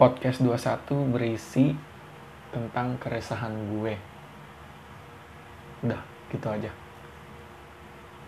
podcast 21 berisi tentang keresahan gue. Udah, gitu aja.